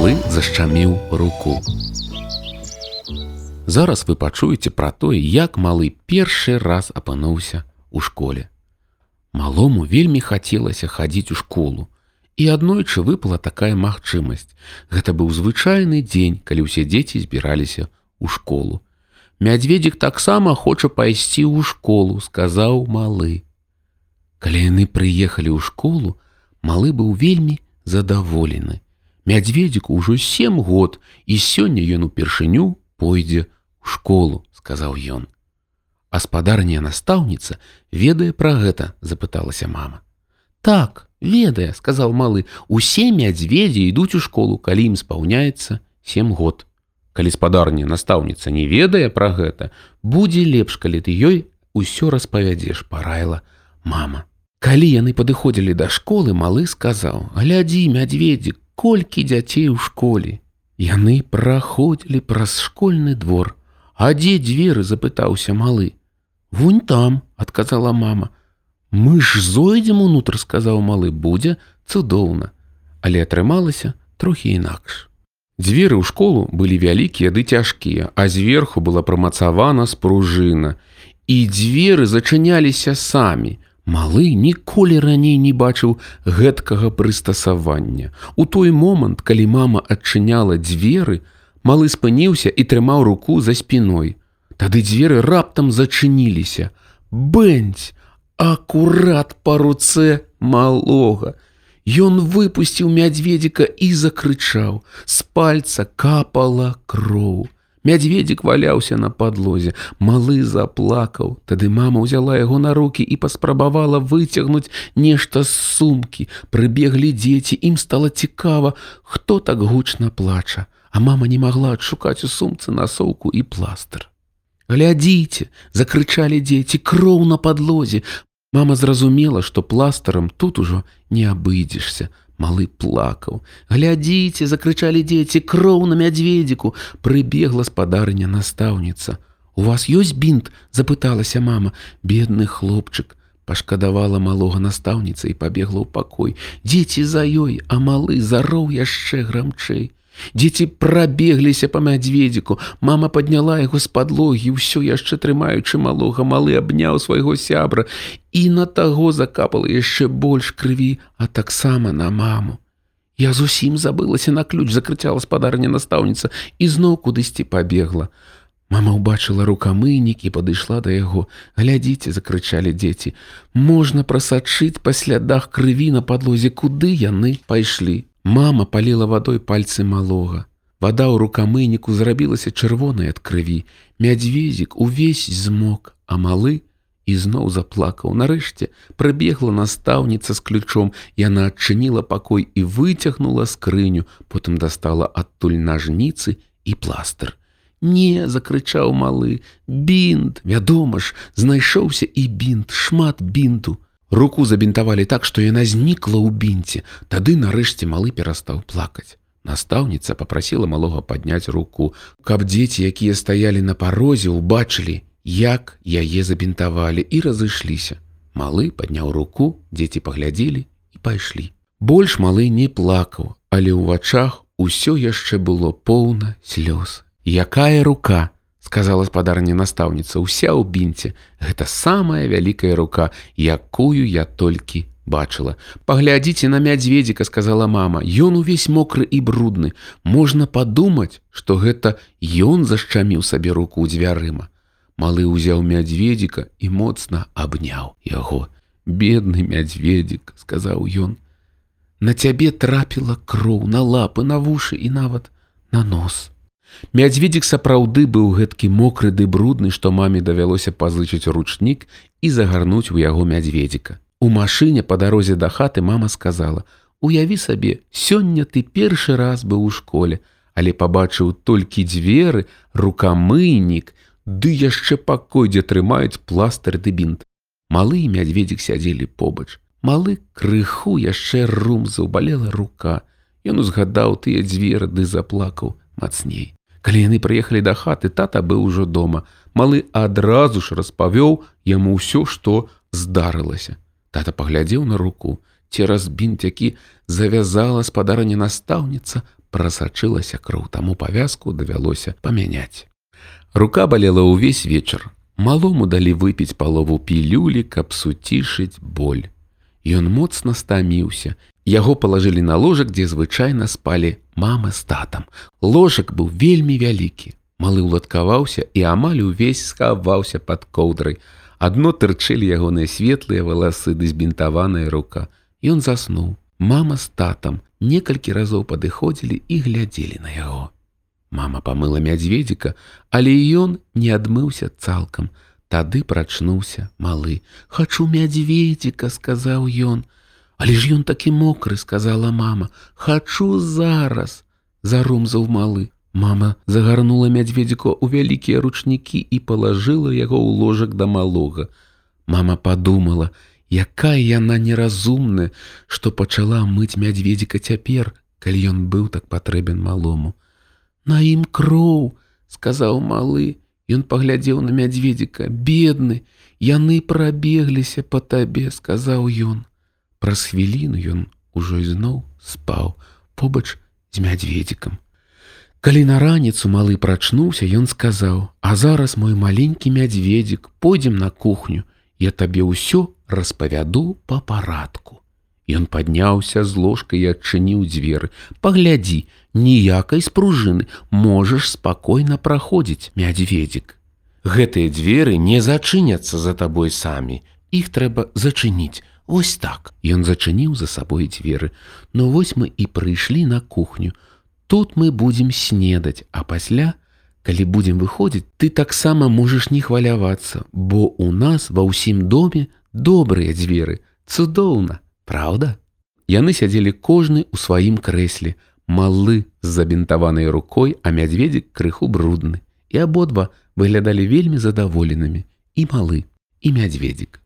малы зашчаміў руку. Зараз вы пачуеце пра тое, як малы першы раз апынуўся у школе. Малому вельмі хацелася хадзіць у школу. І аднойчы выпала такая магчымасць. Гэта быў звычайны дзень, калі ўсе дзеці збіраліся ў школу. Мядзведзік таксама хоча пайсці ў школу, сказаў малы. Калі яны прыехалі ў школу, малы быў вельмі задаволены. Мядзведзіку ўжо сем год і сёння ён упершыню пойдзе ў школу, сказаў ён. Аспадарня настаўніца ведае пра гэта, запыталася мама. Так, ведае, сказаў малы, усе мядзведзі ідуць у школу, калі ім спаўняецца сем год. Калі спадарня настаўніца не ведае пра гэта, будзе лепш, калі ты ёй усё распавядзеш, параіла мама. Калі яны падыходзілі да школы, малы сказаў: « Глядзі, мядзведзік, колькі дзяцей у школе. Яны праходзілі праз школьны двор. А дзе дзверы запытаўся малы. Вунь там, адказала мама. Мы ж зойдзем унутр, сказаў малы, будзе цудоўна, але атрымалася трохі інакш. Дзверы ў школу былі вялікія ды цяжкія, а зверху была прамацавана спружына. І дзверы зачыняліся самі. Малы ніколі раней не бачыў гэткага прыстасавання. У той момант, калі мама адчыняла дзверы, малы спыніўся і трымаў руку за спіной. Тады дзверы раптам зачыніліся. Бэнць, акурат па руцэ малога. Ён выпусціў мядзведзіка і закрычаў. З пальца капала кроў. Мядзведзік валяўся на падлозе, малы заплакаў. Тады мама ўзяла яго на рукі і паспрабавала выцягнуць нешта з сумкі. Прыбеглі дзеці, ім стала цікава, хто так гучна плача, А мама не магла адшукаць у сумцы насоўку і пластыр. Глядзіце, закрычалі дзеці кроў на падлозе. Мама зразумела, што пластарам тут ужо не абыдзешся. Малы плакаў. Глядзіце, закрычалі дзеці кроў на мядзведзіку, прыбегла спадарня настаўніца. У вас ёсць бінт, запыталася мама, бедны хлопчык. Пашкадавала малога настаўніца і пабегла ў пакой. Дзеці за ёй, а малы зароў яшчэ грамчэй. Дзеці прабегліся па мядзведзіку. Мама падняла яго з падлогі, ўсё яшчэ трымаючы малога, малы абняў свайго сябра і на таго закапала яшчэ больш крыві, а таксама на маму. Я зусім забылася на ключ, закрыцяла спадарня настаўніца і зноў кудысьці пабегла. Мама ўбачыла рукамынік і падышла да яго. Глядзіце, закрычалі дзеці. Можна прасачыць па слядах крыві на падлозе, куды яны пайшлі. Мама паліла вадой пальцы малога. Вада ў рукамыніку зрабілася чырвонай ад крыві. Мядзвезік увесь змок, а малы ізноў заплакаў. Нарэшце прыбегла настаўніца з ключом. Яна адчыніла пакой і выцягнула скрыню, потым дастала адтуль нажніцы і пластыр. Не, закрычаў малы, бінт, вядома ж, знайшоўся і бінт, шмат бінту. Руку забінтавалі так, што яна знікла ў бінце. Тады нарэшце малы перастаў плакаць. Настаўніца попрасіла малога падняць руку, каб дзеці, якія стаялі на парозе, убачылі, як яе забінтавалі і разышліся. Малы падняў руку, дзеці паглядзелі і пайшлі. Больш малы не плакаў, але ў вачах усё яшчэ было поўна слёз. Якая рука, сказала спадарня настаўніца уся ў бінце гэта самая вялікая рука якую я толькі бачыла паглядзіце на мядзведзіка сказала мама ён увесь мокры і брудны можна падумаць што гэта ён зашчаміў сабе руку ў дзвярыма малы ўзяў мядзведзіка і моцна абняў яго бедны мядзведзік сказаў ён на цябе трапіла кроў на лапы на вушы і нават на нос Мядзведзік сапраўды быў гэткі мокры ды брудны, што маме давялося пазычыць ручнік і загарнуць у яго мядзведзіка. У машыне па дарозе да хаты мама сказала: « Уяві сабе, сёння ты першы раз быў у школе, але пабачыў толькі дзверы, рукамыйнік, ды яшчэ пакой, дзе трымаюць пластыр ды бінт. Малы і мядзведзік сядзелі побач. Малы крыху яшчэ рум заўбалела рука. Ён узгадаў тыя дзверы ды заплакаў мацней. Калі яны прыехалі да хаты, тата быў ужо дома. Малы адразу ж распавёў яму ўсё, што здарылася. Тата паглядзеў на руку, цераз бінт, які завязала спадарня настаўніца, прасачылася кроў, таму павязку давялося памяняць. Рука балела ўвесь вечар. Малому далі выпіць палову пілюлі, каб суцішыць боль. Ён моцна стаміўся. Яго палажылі на ложак, дзе звычайна спалі мама з татам. Ложак быў вельмі вялікі. Малы ўладкаваўся і амаль увесь схаваўся пад коўдрай. Адно тырчылі ягоныя светлыя валасы ды збінтаваная рука. Ён заснуў. Мама з татам некалькі разоў падыходзілі і глядзелі на яго. Мама памыла мядзведзіка, але ён не адмыўся цалкам. Тады прачнуўся малы. Хачу мядзведзіка, сказаў ён. Але ж ён такі мокры, сказала мама. Хачу зараз, зарумзаў малы. Мама загарнула мядзведзіку ў вялікія ручнікі і палажыла яго ў ложак да малога. Мама падумала, якая яна неразумная, што пачала мыць мядзведзіка цяпер, калі ён быў так патрэбен малому. На ім кроў, сказаў малы, Ён паглядзеў на мядзведзіка, бедны, яны прабегліся па табе, сказаў ён. Праз хвіліну ён ужо ізноў спаў побач з мядзведзікам. Калі на раніцу малы прачнуўся, ён сказаў: « А зараз мой маленькі мядзведзік, пойдзем на кухню, я табе ўсё распавяду па парадку. Ён падняўся з ложкай і адчыніў дзверы. Паглядзі, ніякай спружыны можаш спакойна праходзіць мядзведзік. Гэтыя дзверы не зачыняцца за табой самі. Іх трэба зачыніць. Вось так. Ён зачыніў за сабой дзверы. Ну вось мы і прыйшлі на кухню. Тут мы будзем снедаць, а пасля, калі будзем выходзіць, ты таксама можаш не хвалявацца, бо у нас ва ўсім доме добрыя дзверы, цудоўна. Праўда? Яны сядзелі кожны ў сваім крэсле, малы з забінтаванай рукой, а мядзведзік крыху брудны. І абодва выглядалі вельмі задаволенымі і малы і мядзведзік.